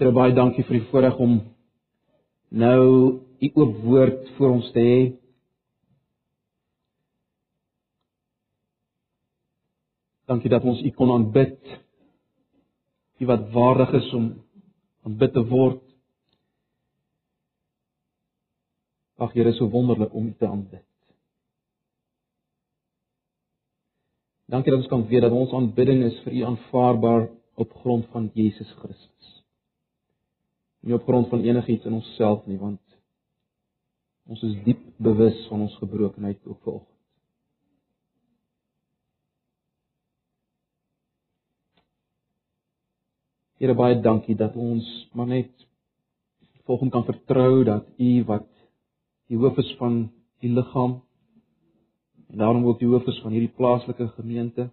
Here baie dankie vir die voorreg om nou u oop woord voor ons te hê. Dankie dat ons u kon aanbid. U wat waardig is om aanbid te word. Ag Here, so wonderlik om u te aanbid. Dankie dat ons kan weet dat ons aanbidding is vir u aanvaarbaar op grond van Jesus Christus. Nie op grond van enigiets in onsself nie, want ons is diep bewus van ons gebrokenheid ook vanoggend. Here baie dankie dat ons maar net volgens kan vertrou dat U wat die hoof is van die liggaam en daarom ook die hoof is van hierdie plaaslike gemeente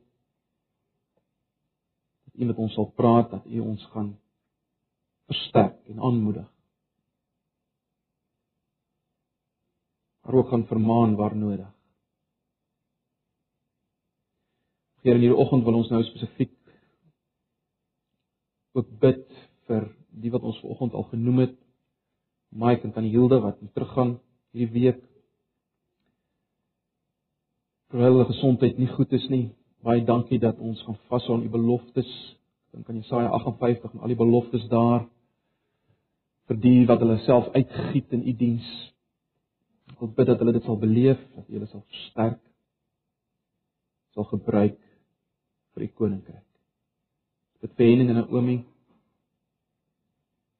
dat U met ons sal praat dat U ons gaan versterk en aanmoedig. Maar ook gaan vermaan waar nodig. Here in hierdie oggend wil ons nou spesifiek ook bid vir die wat ons vanoggend al genoem het. Mike en Tannie Hilde wat moet teruggaan hierdie week. Terwyl hulle gesondheid nie goed is nie. Baie dankie dat ons gaan vashou aan u beloftes. Dink aan Jesaja 58 en al die beloftes daar vir die wat hulle self uitgiet in u diens. Ek bid dat hulle dit sal beleef, dat hulle sal versterk, sal gebruik vir u koninkryk dit vir Henning en Naomi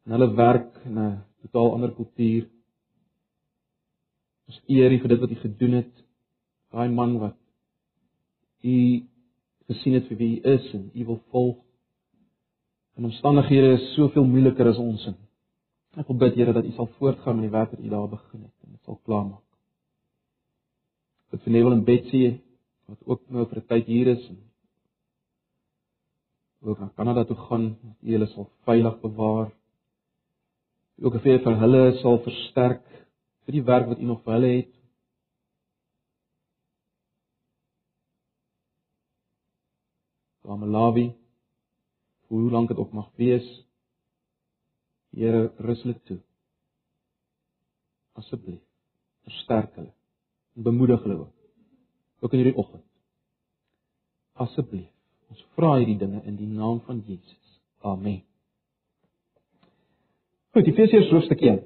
en hulle werk in 'n totaal ander kultuur. Ons eer U vir dit wat U gedoen het. Daai man wat U gesien het vir wie hy is en U wil volg. En omstandighede is soveel moeiliker as ons in. Ek wil bid Here dat U sal voortgaan met die werk wat U daar begin het en dit sal klaarmaak. Dit vir Neville en Betsy wat ook nou vir 'n tyd hier is en ook na Kanada toe gaan, dat U hulle sal veilig bewaar. Ook vir vir hulle sal versterk vir die werk wat U nog vir hulle het. Kamalawi, hoe lank dit ook mag wees. Here, rus hulle toe. Asseblief, versterk hulle en bemoedig hulle ook. Ook in hierdie oggend. Asseblief Ons vra hierdie dinge in die naam van Jesus. Amen. Goed, Efesiërs hoofstuk 1.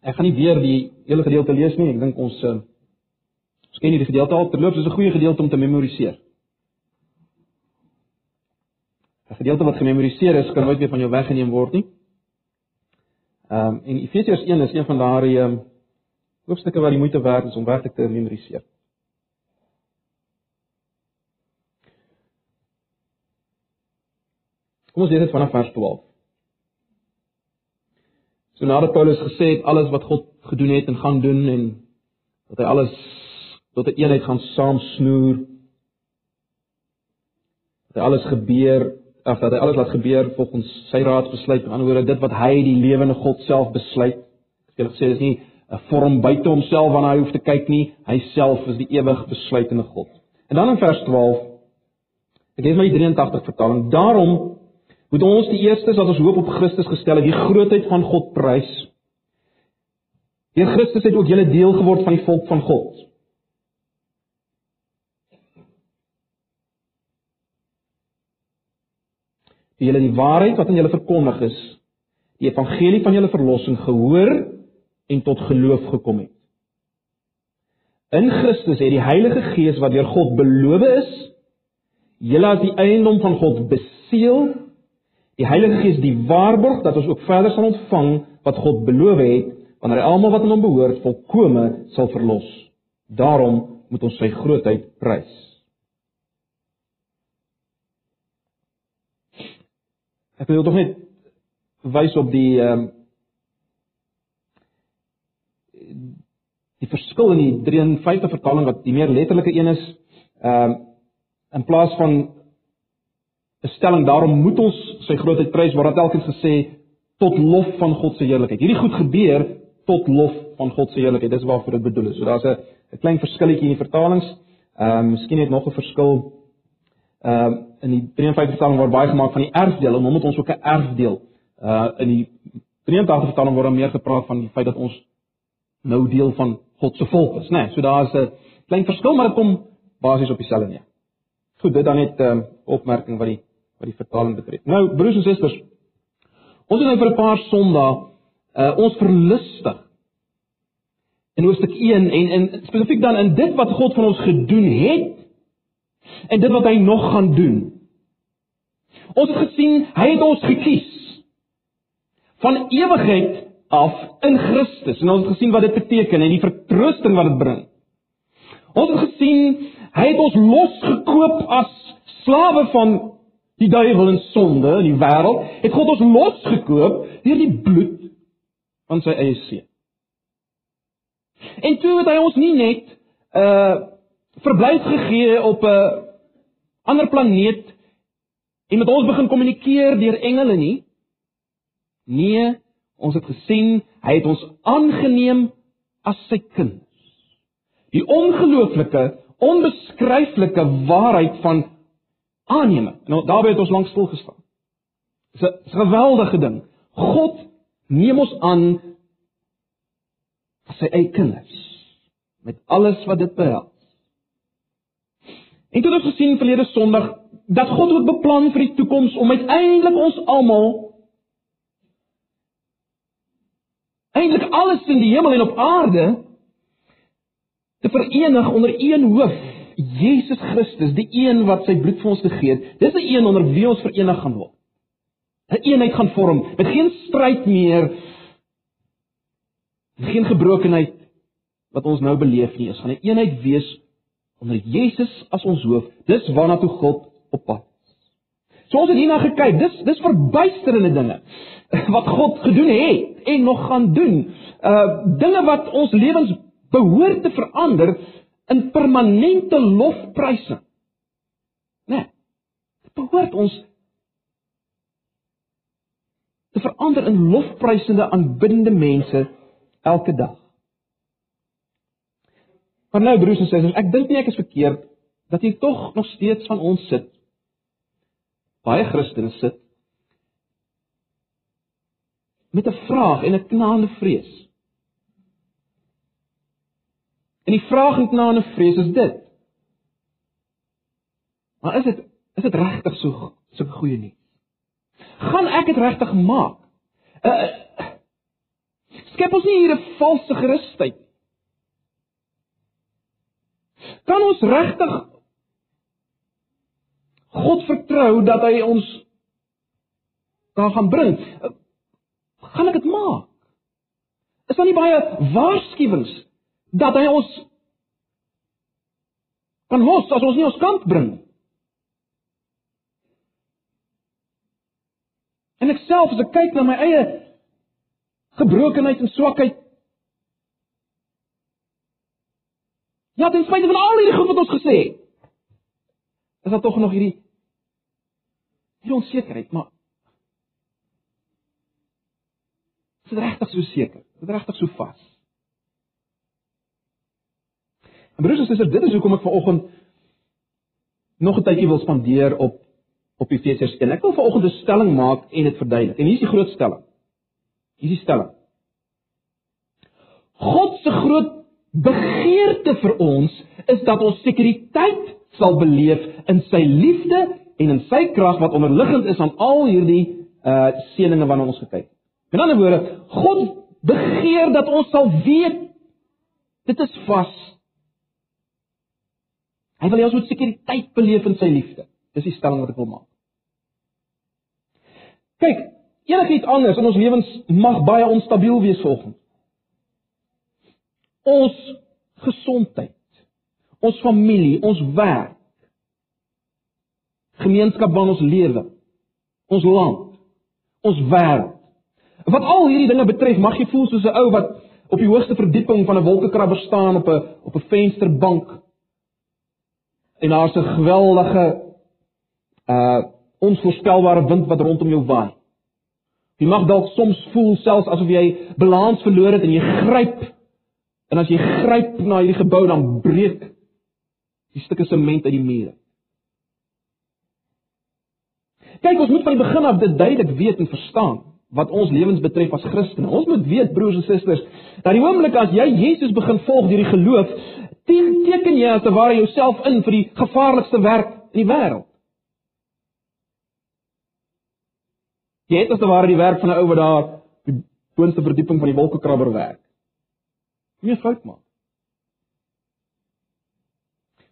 Ek gaan nie weer die hele gedeelte lees nie. Ek dink ons ons ken hierdie gedeelte al. Terloops is 'n goeie gedeelte om te memoriseer. 'n Gedeelte wat gememoriseer is, kan nooit weer van jou weggeneem word nie. Ehm um, en Efesiërs 1 is een van daardie ehm um, hoofstukke wat die moeite werd is om werklik te memoriseer. Kom ons lees dit vanaf vers 12. So nadat Paulus gesê het alles wat God gedoen het en gaan doen en dat hy alles tot 'n eenheid gaan saamsnoer dat hy alles gebeur of dat hy alles laat gebeur volgens sy raadsbesluit en anderswoorde dit wat hy die lewende God self besluit. Wil sê dis nie 'n vorm buite homself waarna hy hoef te kyk nie, hy self is die ewig besluitende God. En dan in vers 12 Ek lees maar die 83 vertaling. Daarom moet ons die eerstes wat ons hoop op Christus gestel het, die grootheid van God prys. Deur Christus het ook julle deel geword van die volk van God. Die julle die waarheid wat aan julle verkondig is, die evangelie van julle verlossing gehoor en tot geloof gekom het. In Christus het die Heilige Gees wat deur God beloof is, julle as die eiendom van God beseël Die Heilige Gees die waarborg dat ons ook verder sal ontvang wat God beloof het wanneer hy almal wat aan hom behoort volkome sal verlos. Daarom moet ons sy grootheid prys. Ek wil tog net wys op die ehm um, die verskil in die 53 vertaling wat die meer letterlike een is ehm um, in plaas van 'n stelling daarom moet ons sy grootheid prys waar dit elkens gesê tot lof van God se heerlikheid. Hierdie goed gebeur tot lof van God se heerlikheid. Dis waarvoor dit bedoel is. So daar's 'n klein verskilletjie in die vertalings. Ehm um, miskien het nog 'n verskil ehm um, in die 53 vertaling word baie gemaak van die erfdeel en hom het ons ook 'n erfdeel Uh in die 83 vertaling word daar meer gepraat van die feit dat ons nou deel van God se volk is, né? Nee, so daar is 'n klein verskil, maar dit kom basies op dieselfde neer. Goed, dit dan net 'n um, ehm, opmerking wat die wat die vertaling betref. Nou, broers en susters, ons het nou vir 'n paar Sondae uh ons verlustig in hoofstuk 1 en en spesifiek dan in dit wat God vir ons gedoen het en dit wat hy nog gaan doen. Ons het gesien hy het ons gekies van ewigheid af in Christus. En ons het gesien wat dit beteken en die vertroosting wat dit bring. Ons het gesien hy het ons losgekoop as slawe van die duiwel en sonde in die wêreld. Het God ons losgekoop deur die bloed van sy eie seun. En toe het hy ons nie net 'n uh, verblyf gegee op 'n ander planeet en met ons begin kommunikeer deur engele nie. Nee, ons het gesien hy het ons aangeneem as sy kinders. Die ongelooflike, onbeskryflike waarheid van aanneming. Nou daarby het ons lank stil gestaan. Dis 'n geweldige ding. God neem ons aan as sy eie kinders met alles wat dit behels. En toe het ons gesien verlede Sondag dat God ook beplan vir die toekoms om uiteindelik ons almal eintlik alles in die hemel en op aarde te verenig onder een hoof, Jesus Christus, die een wat sy bloed vir ons gegee het. Dis die een onder wie ons verenig gaan word. 'n een eenheid gaan vorm met geen stryd meer geen gebrokenheid wat ons nou beleef nie. Ons gaan 'n een eenheid wees onder Jesus as ons hoof. Dis waarna toe God op pad is. So ons het hierna gekyk. Dis dis verbuisterende dinge wat God gedoen het en nog gaan doen. Uh dinge wat ons lewens behoort te verander in permanente lofprysing. Né? Nee, behoort ons te verander in lofprysende aanbiddende mense elke dag. Maar nou broers en susters, ek dink nie ek is verkeerd dat hier tog nog steeds van ons sit. Baie Christene sit met 'n vraag en 'n knaande vrees. En die vraag en knaande vrees is dit. Maar is dit is dit regtig so so goeie nuus? Gaan ek dit regtig maak? Uh, skep ons nie hier 'n valse gerusheid? Kan ons regtig God vertrou dat hy ons daar gaan bring? Gaan ek dit maak? Is daar nie baie waarskuwings dat hy ons kan los as ons nie ons kant bring? En ek self as ek kyk na my eie gebrokenheid en swakheid Ja, ten spyte van al hierdie goed wat ons gesê het, is daar tog nog hierdie hierdie onsekerheid, maar Is dit regtig so seker? Is dit regtig so vas? En broers en susters, dit is hoekom ek vanoggend nog 'n tydjie wil spandeer op op Efesiërs 1. Ek wil vanoggend 'n stelling maak en dit verduidelik. En hier is die groot stelling. Hier is die stelling. God se groot begeerte vir ons is dat ons sekuriteit sal beleef in sy liefde en in sy krag wat onderliggend is aan al hierdie uh seëninge waarna ons gekyk het. Met ander woorde, God begeer dat ons sal weet dit is vas. Hy wil hê ons moet sekuriteit beleef in sy liefde. Dis die stelling wat ek wil maak. Kyk, enigiets anders in ons lewens mag baie onstabiel wees volgens. Ons gesondheid, ons familie, ons werk, gemeenskap waarin ons lewe, ons land, ons wêreld Wat al hierdie dinge betref, mag jy voel soos 'n ou wat op die hoogste verdieping van 'n wolkekrabber staan op 'n op 'n vensterbank. En daar's 'n geweldige uh onvoorspelbare wind wat rondom jou waai. Jy mag dalk soms voel selfs asof jy balans verloor het en jy gryp en as jy gryp na hierdie gebou dan breek die stukke sement uit die mure. Kyk, ons moet van die begin af dit duidelik weet en verstaan. wat ons lewens betref as Christene. Ons moet weet broers en susters, dat die oomblik as jy Jesus begin volg deur die geloof, teken jy as te ware jouself in vir die gevaarlikste werk in die wêreld. Jy het as te ware die werk van 'n ou wat daar die boonste verdieping van die wolkekrabber werk. Nie fout maak.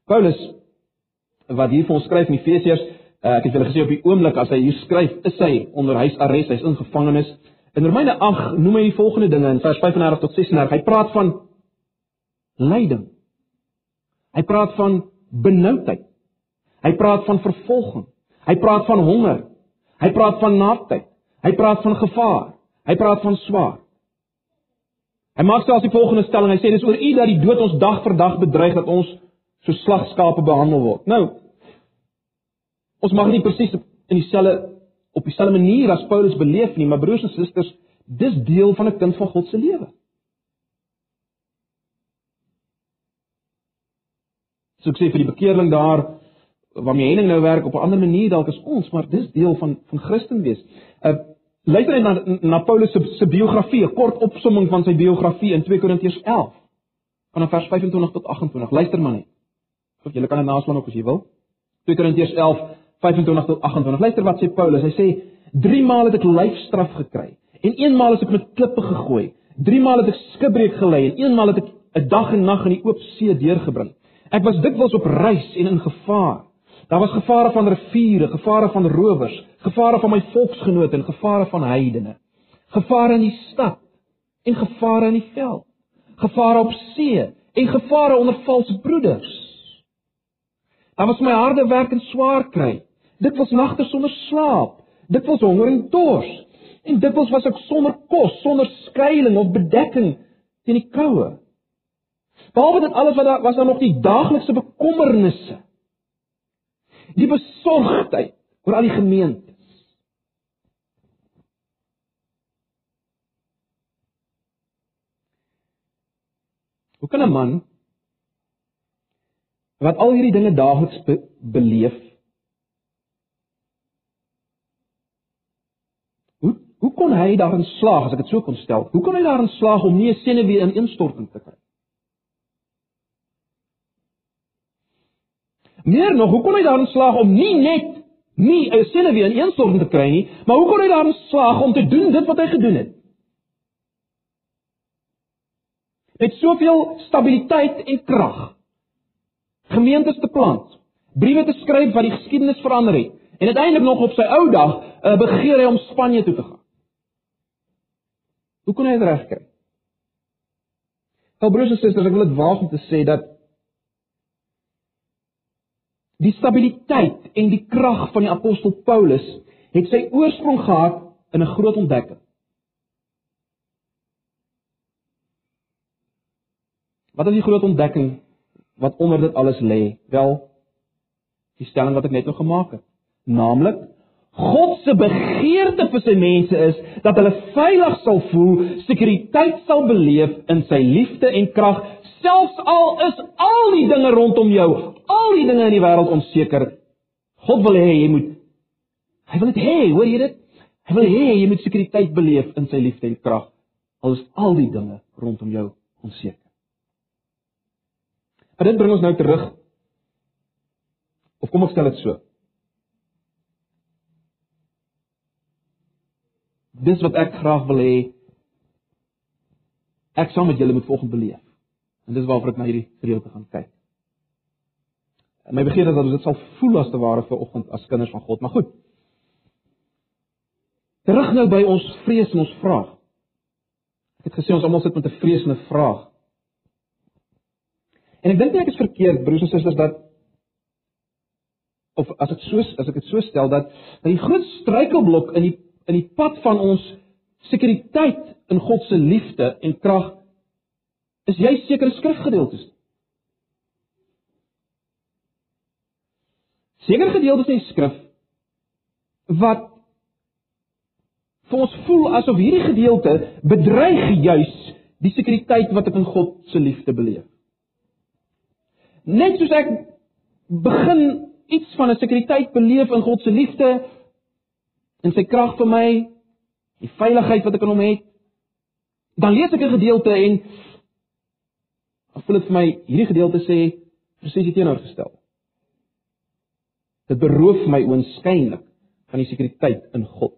Paulus wat hier vir ons skryf in Efesiërs, uh, ek het julle gesê op die oomblik as hy hier skryf, is hy onder huisarrest, hy's in gevangenis. In Romeine 8 noem hy die volgende dinge in vers 35 tot 36. Hy praat van lyding. Hy praat van benoudheid. Hy praat van vervolging. Hy praat van honger. Hy praat van naaktheid. Hy praat van gevaar. Hy praat van swaar. Hy maak selfs die volgende stelling. Hy sê dis oor U dat die dood ons dag vir dag bedreig dat ons so slagskape behandel word. Nou ons mag nie presies in dieselfde op dieselfde manier as Paulus beleef nie, maar broers en susters, dis deel van 'n kind van God se lewe. So ek sê vir die bekeerling daar waarmee Henning nou werk op 'n ander manier dalk as ons, maar dis deel van van Christen wees. Uh luister net na na Paulus se se biografie, 'n kort opsomming van sy biografie in 2 Korintiërs 11 vanaf vers 25 tot 28. Luister maar net. Of jy kan dit naslaan ook as jy wil. 2 Korintiërs 11 25 tot 28. Luister wat sê Paulus. Hy sê: "Drie maal het ek lyfstraf gekry en eenmaal is ek met klippe gegooi. Drie maal het ek skibreek gelei en eenmaal het ek 'n dag en nag in die oop see deurgebring." Ek was dikwels op reis en in gevaar. Daar was gevare van riviere, gevare van rowers, gevare van my volksgenote en gevare van heidene. Gevare in die stad en gevare in die veld. Gevare op see en gevare onder valse broeders. Daar was my harde werk en swaar kry. Dit was nagte sonder slaap. Dit was honger en dors. En dit was was ek sonder kos, sonder skuilings of bedekking teen die koue. Behalwe dit alles wat daar was daar nog die daaglikse bekommernisse. Die besorgdheid oor al die gemeentes. Hoe kan 'n man wat al hierdie dinge daagliks be beleef Hoe kon hy daarin slaag as ek dit so kon stel? Hoe kon hy daarin slaag om nie 'n senuwee in instorting te kry? Meer nog, hoe kon hy daarin slaag om nie net nie 'n sinne weer in eenstorm te kry nie, maar hoe kon hy daarin slaag om te doen dit wat hy gedoen het? Met soveel stabiliteit en krag. Gemeentes te plant, briewe te skryf wat die geskiedenis verander het en uiteindelik nog op sy ou dag uh, begeer hy om Spanje toe te gaan. Hoe kon hy dit regkry? Wel broers en susters, ek wil dit om te sê dat Die stabiliteit en die krag van die apostel Paulus het sy oorsprong gehad in 'n groot ontdekking. Wat is die groot ontdekking wat onder dit alles lê? Wel, die stelling wat ek net nou gemaak het, naamlik God se begeerte vir sy mense is dat hulle veilig sal voel, sekuriteit sal beleef in sy liefde en krag, selfs al is al die dinge rondom jou, al die dinge in die wêreld onseker. God wil hê jy moet Hy wil dit hê, hoor jy dit? Hy wil hê jy moet sekuriteit beleef in sy liefde en krag, al is al die dinge rondom jou onseker. Maar dit bring ons nou terug. Of kom ons stel dit so. Dis wat ek graag wil hê ek saam met julle moet volgens beleef. En dis waarvoor ek na hierdie gedeelte gaan kyk. En my begeerte is dat ons dit sal voel as te ware vir oggend as kinders van God. Maar goed. Terug nou by ons vrees en ons vraag. Ek het gesê ons almal sit met 'n vreesende vraag. En ek dink nie ek is verkeerd broers en susters dat of as ek so as ek dit so stel dat dat die groot struikelblok in die in die pad van ons sekuriteit in God se liefde en krag is jy sekere skrifgedeeltes. Sekere gedeeltes in die skrif wat vir ons voel asof hierdie gedeelte bedreig juis die sekuriteit wat ek in God se liefde beleef. Net soos ek begin iets van 'n sekuriteit beleef in God se liefde en sy krag vir my, die veiligheid wat ek in hom het. Dan lees ek 'n gedeelte en voel dit vir my hierdie gedeelte sê presies die teenoorgestel. Dit beroof my oënskynlik van die sekuriteit in God.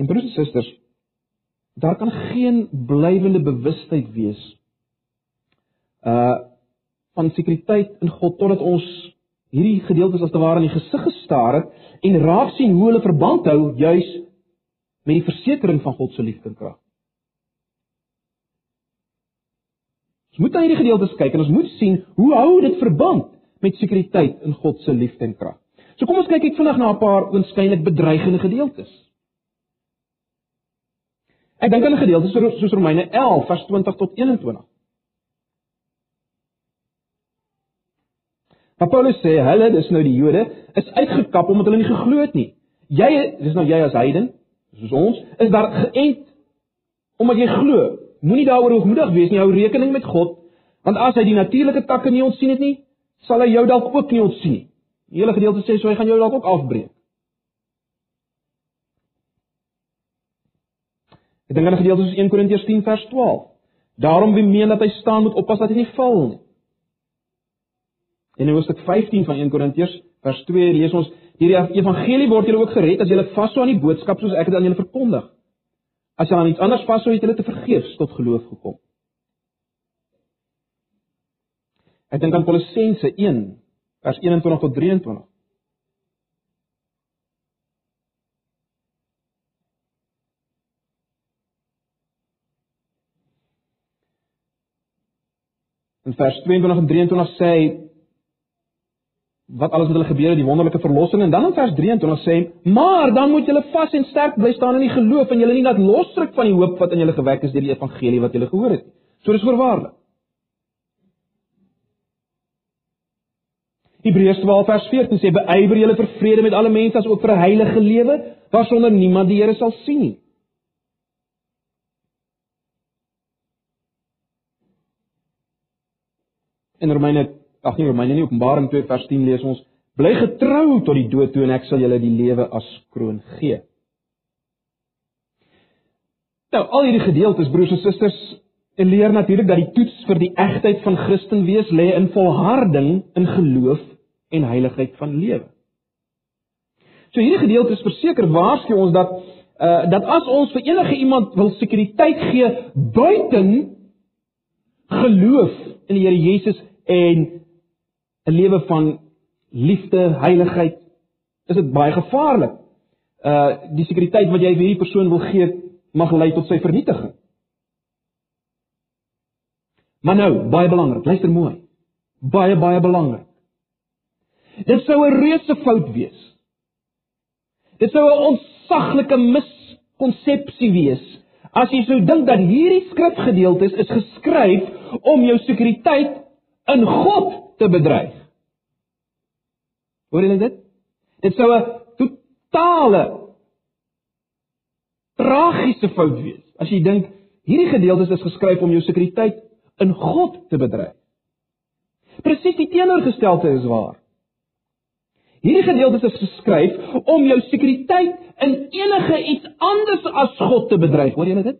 En broers en susters, daar kan geen blywende bewustheid wees uh van sekuriteit in God totdat ons hierdie gedeeltes as te ware in die gesig gestaar het en raak sien hoe hulle verband hou juis met die versekering van God se liefde en krag. Ons moet na hierdie gedeeltes kyk en ons moet sien hoe hou dit verband met sekuriteit in God se liefde en krag. So kom ons kyk ek vinnig na 'n paar oënskynlik bedreigende gedeeltes. Ek dink aan 'n gedeelte soos Romeine 11 vers 20 tot 21. Maar Paulus sê hulle, dis nou die Jode, is uitgekap omdat hulle nie geglo het nie. Jy, dis nou jy as heiden, soos ons, is daar geënt omdat jy glo. Moenie daaroor hoogmoedig wees nie, hou rekening met God, want as hy die natuurlike takke nie ontsien het nie, sal hy jou dalk ook nie ontsien nie. Die hele gedeelte sê so hy gaan jou dalk ook afbreek. Ek dink aan 'n gedeelte soos 1 Korintiërs 10 vers 12. Daarom wie meen dat hy staan moet oppas dat hy nie val nie. In Hoofstuk 15 van 1 Korintiërs vers 2 lees ons: "Hierdie evangelie word julle ook gered as julle vashou aan die boodskap soos ek dit aan julle verkondig. As julle aan iets anders vashou, het julle te vergeefs tot geloof gekom." Ek dink aan Kolossense 1 vers 21 tot 23. In vers 22 en 23 sê hy wat alles met hulle gebeur het, die wonderlike verlossing en dan in vers 23 sê hy: "Maar dan moet julle vas en sterk bly staan in die geloof en julle nie laat losruk van die hoop wat in julle gewek is deur die evangelie wat julle gehoor het." So dis voorwaarlik. Hebreërs 12 vers 14 sê: "Beywer julle vir vrede met alle mense as ook vir 'n heilige lewe, waarsonder niemand die Here sal sien nie." In Romeine, ag nee, Romeine nie, Openbaring 2 vers 10 lees ons: "Bly getrou tot die dood toe en ek sal julle die lewe as kroon gee." Nou, al hierdie gedeeltes, broers en susters, leer natuurlik dat die toets vir die egtheid van Christen wees lê in volharding in geloof en heiligheid van lewe. So hierdie gedeeltes verseker waarsku ons dat uh dat as ons vir enige iemand wil sekuriteit gee buiten geloof in die Here Jesus en 'n lewe van liefde, heiligheid, is dit baie gevaarlik. Uh die sekuriteit wat jy vir hierdie persoon wil gee, mag lei tot sy vernietiging. Maar nou, baie belangrik, luister mooi. Baie baie belangrik. Dit sou 'n reuse fout wees. Dit sou 'n ontsaglike miskonsepsie wees as jy sou dink dat hierdie skrifgedeeltes is geskryf om jou sekuriteit in God te bedreig. Hoor julle dit? Dit sou 'n totale tragiese fout wees as jy dink hierdie gedeeltes is geskryf om jou sekuriteit in God te bedreig. Presies die teenoorgestelde is waar. Hierdie gedeeltes is geskryf om jou sekuriteit in enige iets anders as God te bedreig. Hoor julle dit?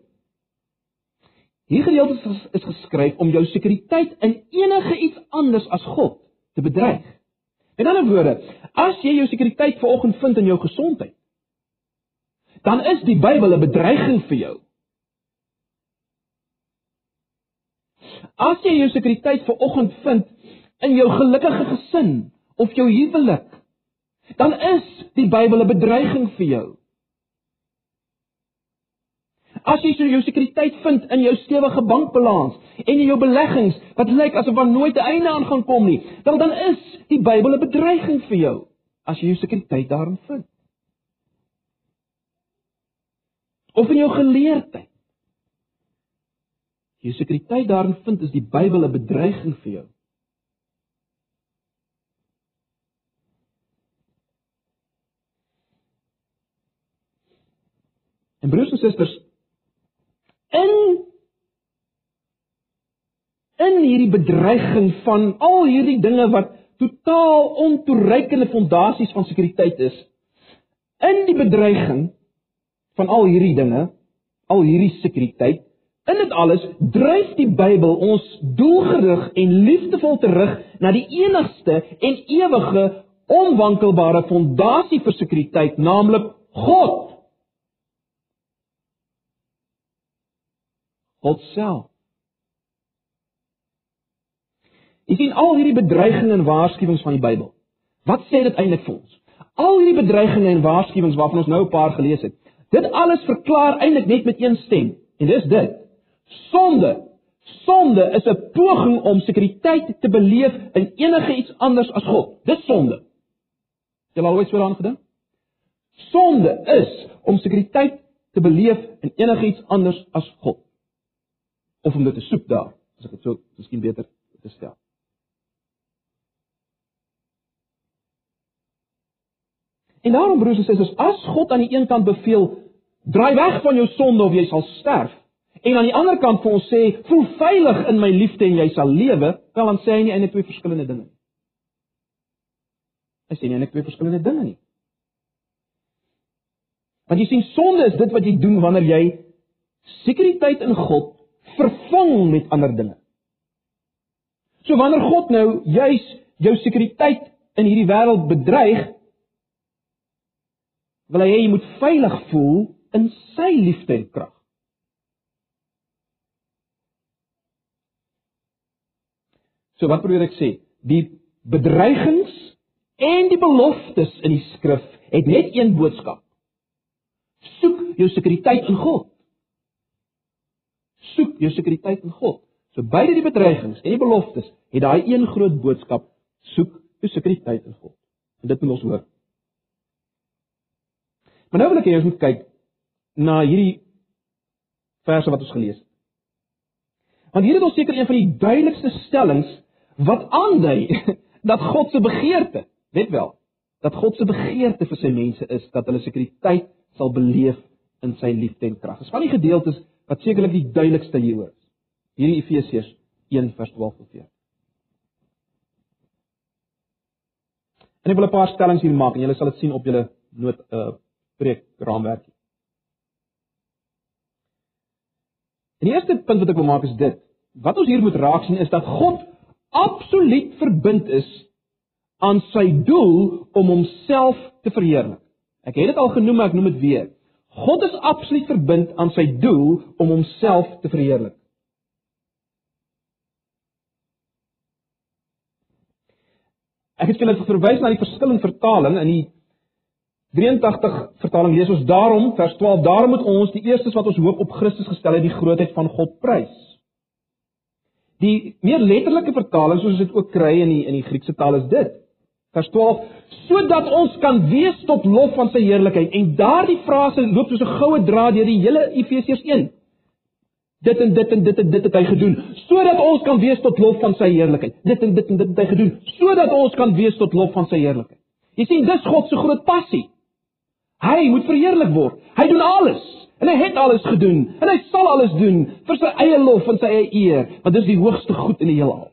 Hierdie gedeeltes is, is geskryf om jou sekuriteit in enige iets anders as God te bedreig. In ander woorde, as jy jou sekuriteit vanoggend vind in jou gesondheid, dan is die Bybel 'n bedreiging vir jou. As jy jou sekuriteit vanoggend vind in jou gelukkige gesin of jou huwelik, dan is die Bybel 'n bedreiging vir jou. As jy so jou sekuriteit vind in jou stewige bankbalans en in jou beleggings wat lyk asof daar nooit 'n einde aan gaan kom nie, dan dan is die Bybel 'n bedreiging vir jou as jy jou sekuriteit daarin vind. Of in jou geleerdheid jy sekuriteit daarin vind, is die Bybel 'n bedreiging vir jou. En broers en susters, in in hierdie bedreiging van al hierdie dinge wat totaal ontoereikende fondasies van sekuriteit is, in die bedreiging van al hierdie dinge, al hierdie sekuriteit, in dit alles dryf die Bybel ons doelgerig en liefdevol terug na die enigste en ewige onwankelbare fondasie vir sekuriteit, naamlik God. God self. Jy sien al hierdie bedreigings en waarskuwings van die Bybel. Wat sê dit eintlik vir ons? Al hierdie bedreigings en waarskuwings waarvan ons nou 'n paar gelees het. Dit alles verklaar eintlik net met een stem en dis dit. Sonde. Sonde is 'n poging om sekuriteit te beleef in enige iets anders as God. Dis sonde. Jy het al ooit so daaraan gedink? Sonde is om sekuriteit te beleef in enige iets anders as God. Of om dit te soek daar, as ek dit so miskien beter te stel. En daarom broers en susters, as God aan die een kant beveel, draai weg van jou sonde of jy sal sterf, en aan die ander kant vir ons sê, voel veilig in my liefde en jy sal lewe, wel dan sê hy nie eintlik twee verskillende dinge nie. Hy sê nie eintlik twee verskillende dinge nie. Want jy sien sonde is dit wat jy doen wanneer jy sekuriteit in God vervang met ander dinge. So wanneer God nou juis jou sekuriteit in hierdie wêreld bedreig, wil hy hê jy moet veilig voel in sy liefde en krag. So wat probeer ek sê? Die bedreigings en die beloftes in die skrif het net een boodskap. Soek jou sekuriteit in God. Soek jou sekuriteit in God. So beide die bedreigings en die beloftes het daai een groot boodskap: soek jou sekuriteit in God. En dit moet ons hoor. Maar nou wil ek hê ons moet kyk na hierdie verse wat ons gelees het. Want hier het ons seker een van die duidelikste stellings wat aandui dat God se begeerte, weet wel, dat God se begeerte vir sy mense is dat hulle sekuriteit sal beleef in sy liefde en krag. Dis van die gedeeltes wat sekerlik die duidelikste hieroor is. Hierdie Efesiërs 1:12 tot 14. En ek wil 'n paar stellings hier maak en julle sal dit sien op julle noot uh preek raamwerk. Die eerste punt wat ek wil maak is dit. Wat ons hier moet raak sien is dat God absoluut verbind is aan sy doel om homself te verheerlik. Ek het dit al genoem, ek noem dit weer. God is absoluut verbind aan sy doel om homself te verheerlik. Ek het julle verwys na die verskillende vertalings in die 83 vertaling lees ons daarom vers 12 daarom moet ons die eerstes wat ons hoop op Christus gestel het die grootheid van God prys. Die meer letterlike vertaling soos dit ook kry in die in die Griekse taal is dit. Vers 12 sodat ons kan wees tot lof van sy heerlikheid en daardie frase loop soos 'n goue draad deur die hele Efesiërs 1. Dit en dit en dit en dit het hy gedoen sodat ons kan wees tot lof van sy heerlikheid. Dit en dit en dit het hy gedoen sodat ons kan wees tot lof van sy heerlikheid. Jy sien dis God se groot passie. Hy moet verheerlik word. Hy doen alles. En hy het alles gedoen en hy sal alles doen vir sy eie lof en sy eie eer, want dis die hoogste goed in die heelal.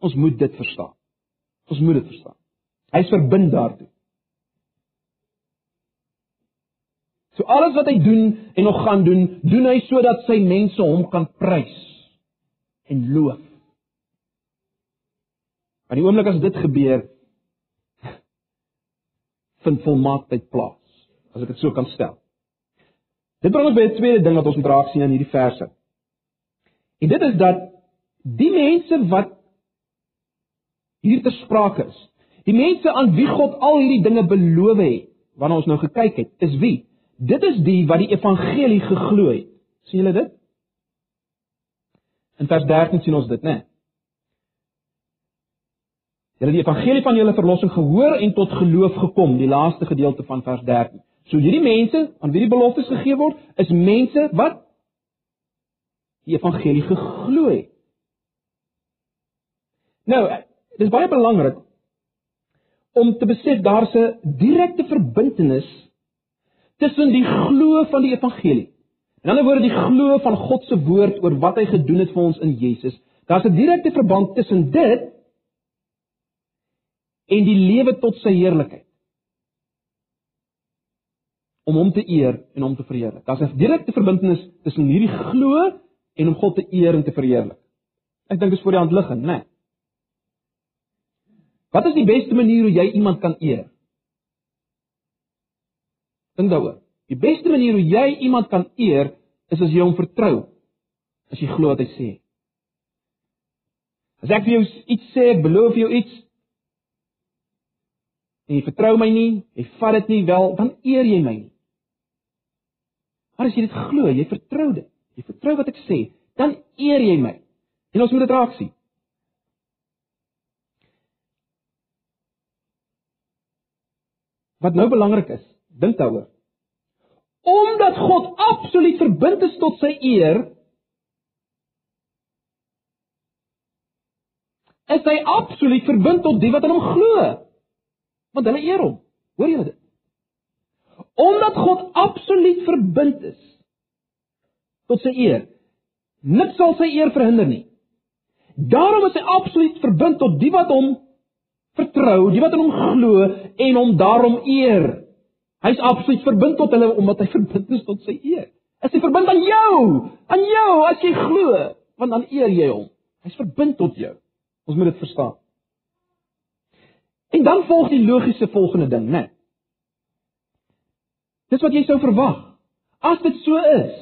Ons moet dit verstaan. Ons moet dit verstaan. Hy's verbind daartoe. So alles wat hy doen en nog gaan doen, doen hy sodat sy mense hom kan prys en loof. Maar die oomblik as dit gebeur, vind volmaaktheid plaas as ek dit so kan stel. Dit bring ons by 'n tweede ding wat ons moet raak sien in hierdie verse. En dit is dat die mense wat hier te sprake is, die mense aan wie God al hierdie dinge beloof het, waarna ons nou gekyk het, is wie? Dit is die wat die evangelie geglo het. sien julle dit? In vers 13 sien ons dit, né? Julle die evangelie van julle verlossing gehoor en tot geloof gekom, die laaste gedeelte van vers 13. So hierdie mense aan wie die beloftes gegee word, is mense wat die evangelie geglo het. Nou, dit is baie belangrik om te besef daar's 'n direkte verbintenis tussen die glo van die evangelie. In ander woorde, die glo van God se woord oor wat hy gedoen het vir ons in Jesus. Daar's 'n direkte verband tussen dit en die lewe tot sy heerlikheid. Om hom te eer en hom te verheerlik. Daar's 'n direkte verbintenis tussen hierdie glo en om God te eer en te verheerlik. Ek dink dit is voor die hand liggend, né? Nee. Wat is die beste manier hoe jy iemand kan eer? Dink daaroor. Die beste manier hoe jy iemand kan eer is as jy hom vertrou. As jy glo wat hy sê. As ek vir jou iets sê, ek beloof jou iets, en jy vertrou my nie, jy vat dit nie wel, dan eer jy my nie. Maar as jy dit glo, jy vertrou dit, jy vertrou wat ek sê, dan eer jy my. En ons moet dit raak sien. Wat nou belangrik is, dink daaroor. Omdat God absoluut verbind is tot sy eer, is hy absoluut verbind tot die wat aan hom glo. Want hulle eer hom. Hoor julle dit? Omdat God absoluut verbind is tot sy eer, niks sal sy eer verhinder nie. Daarom is hy absoluut verbind tot die wat hom vertrou, die wat aan hom glo en hom daarom eer. Hy's absoluut verbind tot hulle omdat hy verbind is tot sy eer. Is hy verbind aan jou? Aan jou as jy glo, want dan eer jy hom. Hy's verbind tot jou. Ons moet dit verstaan. En dan volg die logiese volgende ding, né? Nee. Dis wat jy sou verwag. As dit so is,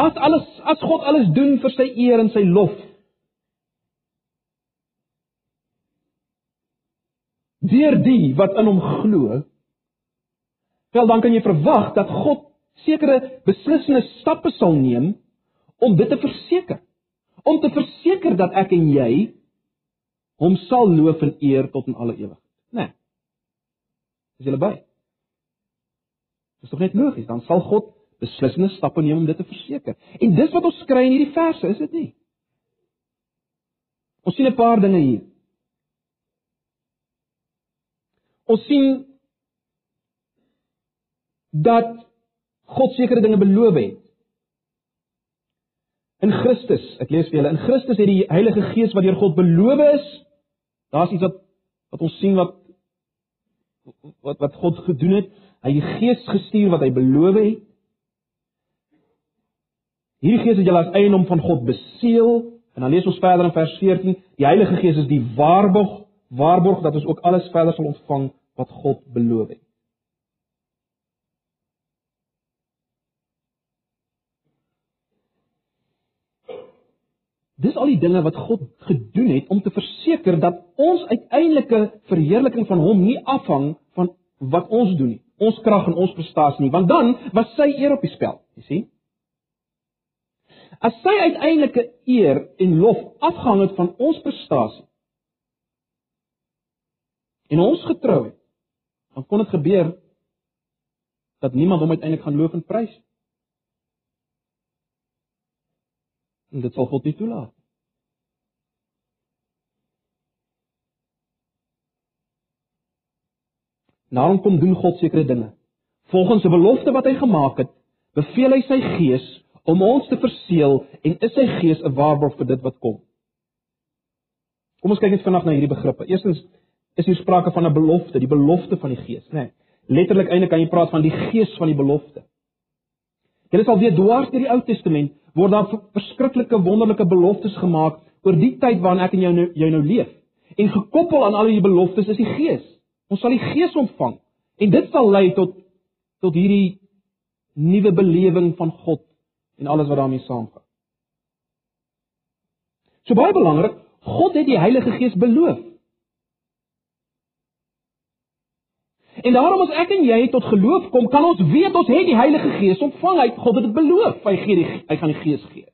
as alles as God alles doen vir sy eer en sy lof. Deur die wat in hom glo, wel dan kan jy verwag dat God sekere beslissende stappe sal neem om dit te verseker. Om te verseker dat ek en jy hom sal loof en eer tot in alle ewigheid. Né? Nee. Is julle by? Dis tog net logies, dan sal God beslissende stappe neem om dit te verseker. En dis wat ons kry in hierdie verse, is dit nie? Ons sien 'n paar dinge hier. Ons sien dat God sekere dinge beloof het. In Christus, ek lees vir julle, in Christus het die Heilige Gees wat deur God beloof is, Daar's iets wat wat ons sien wat wat wat God gedoen het. Hy die Gees gestuur wat hy beloof het. Hierdie Gees het julle as eiendom van God beseël en dan lees ons verder in vers 14, die Heilige Gees is die waarborg, waarborg dat ons ook alles verder sal ontvang wat God beloof het. Dis al die dinge wat God gedoen het om te verseker dat ons uiteindelike verheerliking van hom nie afhang van wat ons doen nie, ons krag en ons prestasie nie, want dan was sy eer op die spel, jy sien? As sy uiteindelike eer en lof afhang het van ons prestasie en ons getrou het, dan kon dit gebeur dat niemand hom uiteindelik gaan loof en prys nie. Dit sal God nie toelaat. Daarom kom doen God sekere dinge. Volgens 'n belofte wat hy gemaak het, beveel hy sy gees om ons te verseël en is sy gees 'n waarborg vir dit wat kom. Kom ons kyk net vanaand na hierdie begrippe. Eerstens is hier sprake van 'n belofte, die belofte van die gees, né? Nee, letterlik eintlik kan jy praat van die gees van die belofte. Jy sal weer dwars deur die Ou Testament word daar verskriklike wonderlike beloftes gemaak oor die tyd waarin ek en jou nou, jou nou leef. En gekoppel aan al hierdie beloftes is die Gees. Ons sal die Gees ontvang en dit sal lei tot tot hierdie nuwe belewing van God en alles wat daarmee saamgaan. So baie belangrik, God het die Heilige Gees beloof. En daarom as ek en jy tot geloof kom, kan ons weet ons het die Heilige Gees ontvang. Hy God het dit beloof. Hy gee die hy gaan die Gees gee.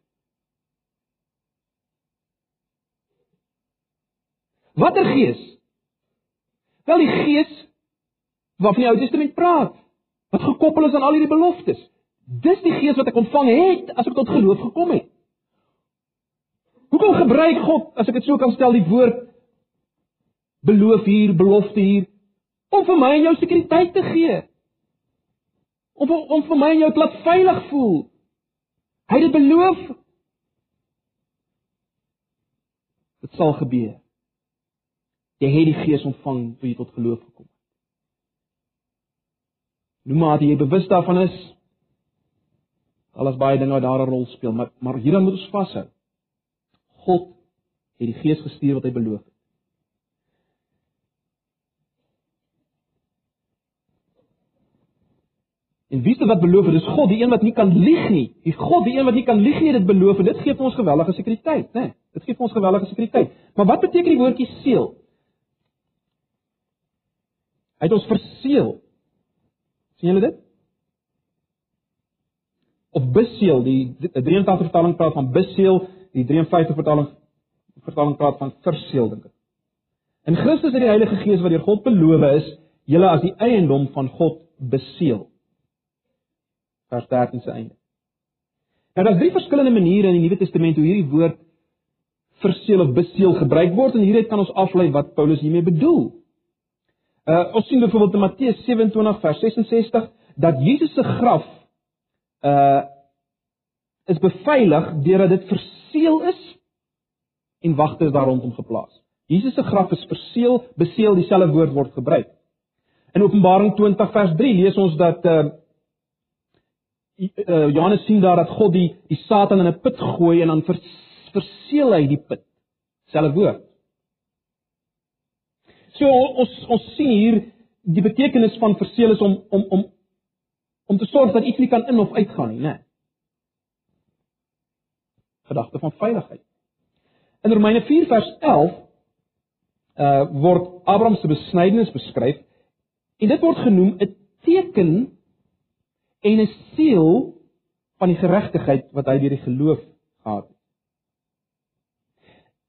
Watter Gees? Wel die Gees waarvan die Ou Testament praat, wat gekoppel is aan al hierdie beloftes. Dis die Gees wat ek ontvang het as ek tot geloof gekom het. Hoekom gebruik God, as ek dit so kan stel, die woord beloof hier, belofte hier? Om vir my en jou sekuriteit te gee. Om om vir my en jou te laat veilig voel. Hy het dit beloof. Dit sal gebeur. Jy het die Gees ontvang toe jy tot geloof gekom het. Nou maar jy bewus daarvan is alles baie dinge wat daar 'n rol speel, maar maar hierdan moet ons vashou. God het die Gees gestuur wat hy beloof het. En wie dit wat beloof het? Dis God, die een wat nie kan lieg nie. Die God, die een wat nie kan lieg nie, dit beloof en dit gee vir ons geweldige sekuriteit, né? Nee, dit gee vir ons geweldige sekuriteit. Maar wat beteken die woordjie seël? Hy het ons verseël. sien julle dit? Of beseël, die 83 vertaling praat van beseël, die 53 vertaling vertaling praat van verseël dink ek. In Christus het die Heilige Gees wat deur God beloof is, julle as die eiendom van God beseël. Vers 13 se einde. Nou daar's drie verskillende maniere in die Nuwe Testament hoe hierdie woord verseël of beseël gebruik word en hieruit kan ons aflei wat Paulus hiermee bedoel. Uh ons sien byvoorbeeld in Matteus 27 vers 66 dat Jesus se graf uh is beveilig deurdat dit verseël is en wagters daar rondom geplaas. Jesus se graf is verseël, beseël dieselfde woord word gebruik. In Openbaring 20 vers 3 lees ons dat uh, uh Johannes sien daar dat God die die Satan in 'n put gooi en dan vers, verseël hy die put. Selfde woord. So ons ons sien hier die betekenis van verseël is om om om om te sorg dat iets nie kan in of uitgaan nie, né? Gedagte van veiligheid. In Romeine 4 vers 11 uh word Abraham se besnydenis beskryf en dit word genoem 'n teken en 'n seël van die geregtigheid wat hy deur die geloof gehad het.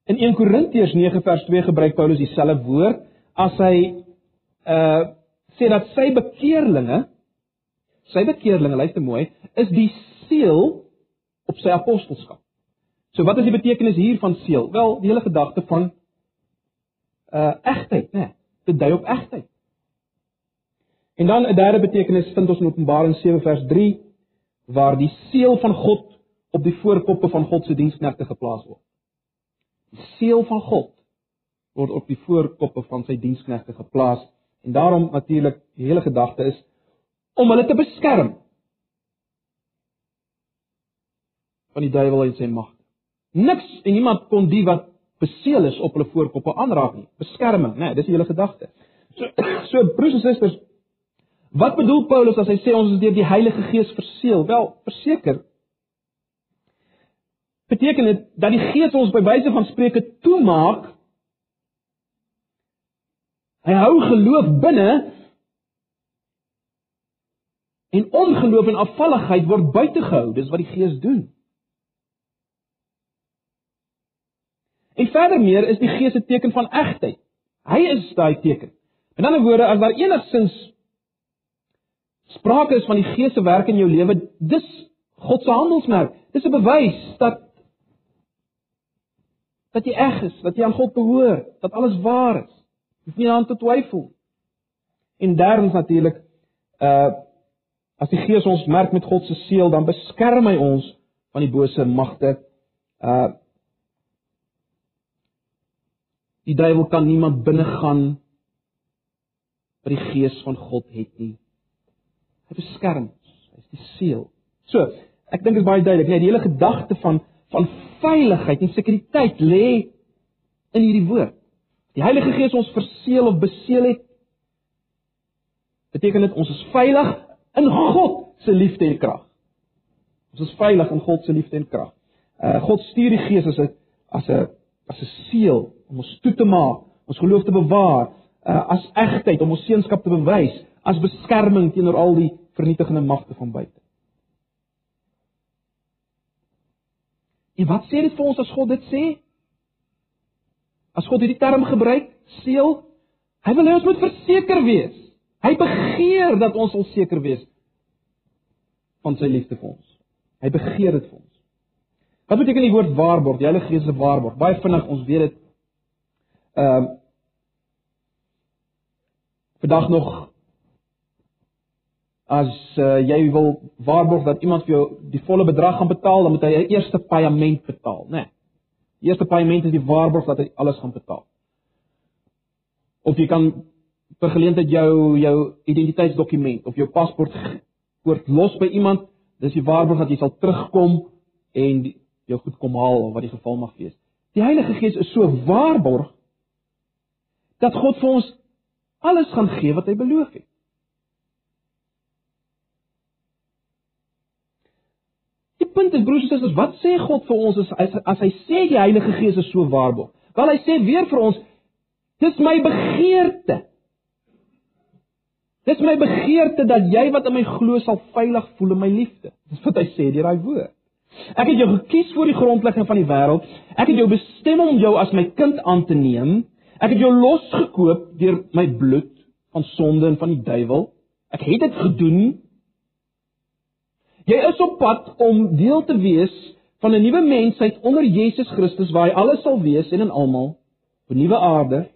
In 1 Korintiërs 9 vers 2 gebruik Paulus dieselfde woord as hy uh sê dat sy bekeerlinge sy bekeerlinge, luister mooi, is die seël op sy apostelskap. So wat is die betekenis hier van seël? Wel, die hele gedagte van uh egtheid, né? Nee, dit dui op egtheid. En dan 'n derde betekenis vind ons in Openbaring 7 vers 3 waar die seël van God op die voorkoppe van God se diensknegte geplaas word. Die seël van God word op die voorkoppe van sy diensknegte geplaas en daarom natuurlik die hele gedagte is om hulle te beskerm van die duiwel en sy mag. Niks en niemand kon die wat beseël is op hulle voorkoppe aanraak nie. Beskerming, né? Nee, dis die hele gedagte. So so broers en susters, wat bedoel Paulus as hy sê ons is deur die Heilige Gees verseël? Wel, verseker beteken dit dat die Gees ons by wyse van spreuke toemaak Hy hou geloof binne en ongeloof en afvalligheid word buitegehou. Dis wat die Gees doen. En verder meer is die Gees 'n teken van egtheid. Hy is daai teken. In ander woorde, as daar enigsins sprake is van die Gees se werk in jou lewe, dis God se handelsmerk. Dis 'n bewys dat dat jy eg is, dat jy aan God behoort, dat alles waar is. Hoef nie aan te twyfel. En derdens natuurlik uh as die Gees ons merk met God se seël, dan beskerm hy ons van die bose magte. Uh Die duiwel kan niemand binnegaan wat die Gees van God het nie. Hy beskerm ons. Hy is die seël. So, ek dink dit is baie duidelik, nee, die hele gedagte van van veiligheid en sekuriteit lê in hierdie woord. Die Heilige Gees ons verseël of beseël het. Beteken dit ons is veilig in God se liefde en krag. Ons is veilig in God se liefde en krag. Uh God stuur die Gees as 'n as 'n as 'n seël om ons toe te maak, ons geloof te bewaar, uh as egtheid om ons seenskap te bewys, as beskerming teenoor al die vernietigende magte van buite. En wat sê dit vir ons as God dit sê? As God hierdie term gebruik, seël, hy wil hê ons moet verseker wees. Hy begeer dat ons sal seker wees van sy liefde vir ons. Hy begeer dit vir ons. Wat beteken die woord waarborg? Die Heilige Gees se waarborg. Baie vinnig ons weet dit. Ehm uh, Vandag nog as uh, jy wil waarborg dat iemand vir jou die volle bedrag gaan betaal, dan moet hy 'n eerste paaiement betaal, né? Nee. Die eerste paaiement is die waarborg dat hy alles gaan betaal. Of jy kan vir geleentheid jou jou identiteitsdokument of jou paspoort koort los by iemand, dis die waarborg dat jy sal terugkom en die, jou goed kom haal of wat die geval mag wees. Die Heilige Gees is so waarborg dat God vir ons alles gaan gee wat hy beloof het. Die punt is broers en susters, wat sê God vir ons as as, as hy sê die Heilige Gees is so waarborg? Wel hy sê weer vir ons, dis my begeerte. Dis my begeerte dat jy wat in my glo sal veilig voel in my liefde. Dis wat hy sê deur daai woord. Ek het jou gekies voor die grondlegging van die wêreld. Ek het jou bestem om jou as my kind aan te neem. Ek het jou losgekoop deur my bloed van sonde en van die duiwel. Ek het dit gedoen. Jy is op pad om deel te wees van 'n nuwe mensheid onder Jesus Christus waar hy alles sal wees en in almal op 'n nuwe aarde.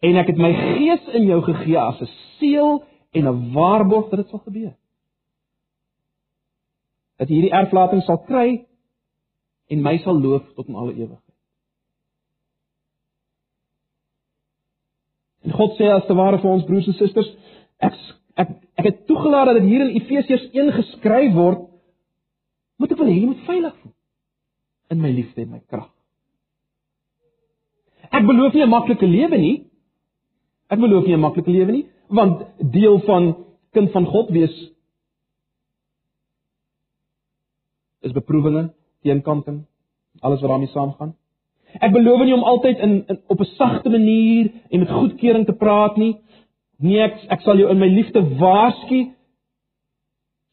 En ek het my gees in jou gegee as 'n seël en 'n waarborg dat dit sal gebeur dat jy hierdie erflating sal kry en my sal loof tot in alle ewigheid. En God sê as te ware vir ons broers en susters, ek ek ek het toegelaat dat dit hier in Efesiërs 1 geskryf word, moet ek wil hê jy moet veilig voel in my liefde en my krag. Ek beloof nie 'n maklike lewe nie. Ek beloof nie 'n maklike lewe nie, want deel van kind van God wees is beproewinge, teenkanting, alles wat daarmee saamgaan. Ek beloof nie om altyd in, in op 'n sagte manier en met goedkeuring te praat nie. Nee, ek ek sal jou in my liefde waarsku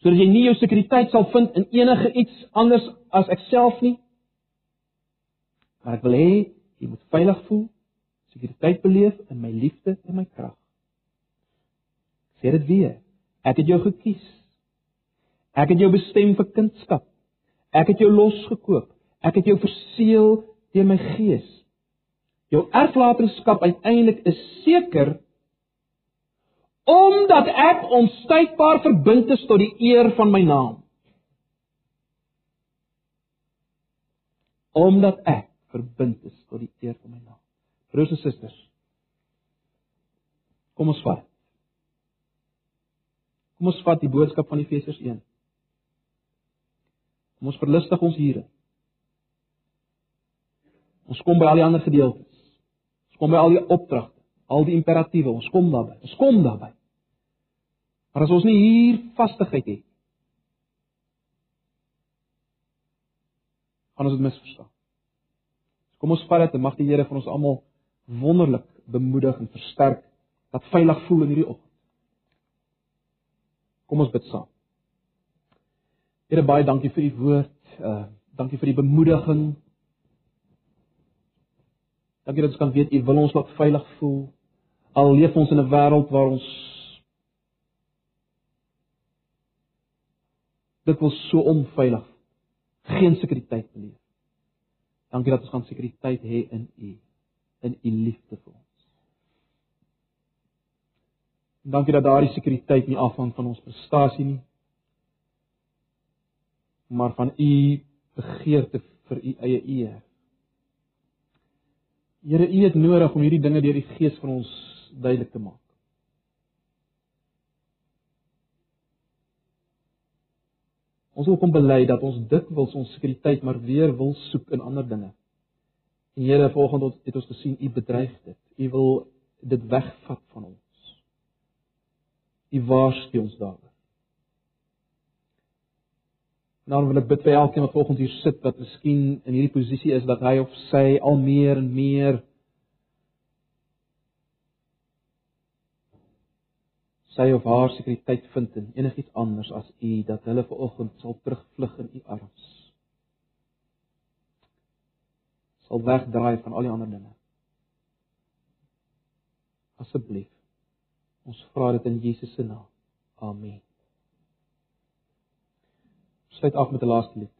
sodat jy nie jou sekuriteit sal vind in enige iets anders as ek self nie. Maar ek wil hê jy moet veilig voel, sekuriteit beleef in my liefde en my krag. Sê dit weer. Ek het jou gekies. Ek het jou bestem vir kindskap. Ek het jou losgekoop. Ek het jou verseël deur my gees. Jou erflatingskap uiteindelik is seker omdat ek onstuitbaar verbind is tot die eer van my naam. Omdat ek verbind is tot die eer van my naam. Broers en susters. Kom ons vat. Kom ons vat die boodskap van Efesiërs 1. Kom ons verlustig ons hier. Ons kom by al die ander gedeeltes. Ons kom by al die opdragte, al die imperatiewe, ons kom daarby. Ons kom daarby. Maar as ons nie hier vastigheid het, gaan ons dit misverstaan. Kom ons vat dit en mag die Here vir ons almal wonderlik bemoedig en versterk dat veilig voel in hierdie oggend. Kom ons bid saam. Here baie dankie vir u woord. Uh dankie vir die bemoediging. Dankie dat ons kan weet u wil ons laat veilig voel. Al leef ons in 'n wêreld waar ons dit wil so onveilig. Geen sekuriteit beleef. Dankie dat ons kan sekuriteit hê in u in u liefde vir ons. Dankie dat daardie sekuriteit nie afhang van ons prestasie nie, maar van u begeerte vir u eie eer. Here, u het nodig om hierdie dinge deur die Gees van ons duidelik te maak. Ons wil kom bely dat ons dikwels ons sekuriteit maar weer wil soek in ander dinge. En Here, volgens ons het ons gesien u bedreig dit. U wil dit wegvat van ons. U waarsku ons daaroor. Nou wil ek bid vir elkeen wat volgens hier sit wat miskien in hierdie posisie is dat hy of sy al meer en meer sy of haar sekuriteit vind in enigiets anders as U dat hulle ver oggend sal terugvlug in U arms. Sal wegdraai van al die ander dinge. Asseblief. Ons vra dit in Jesus se naam. Amen sluit af met 'n laaste lied.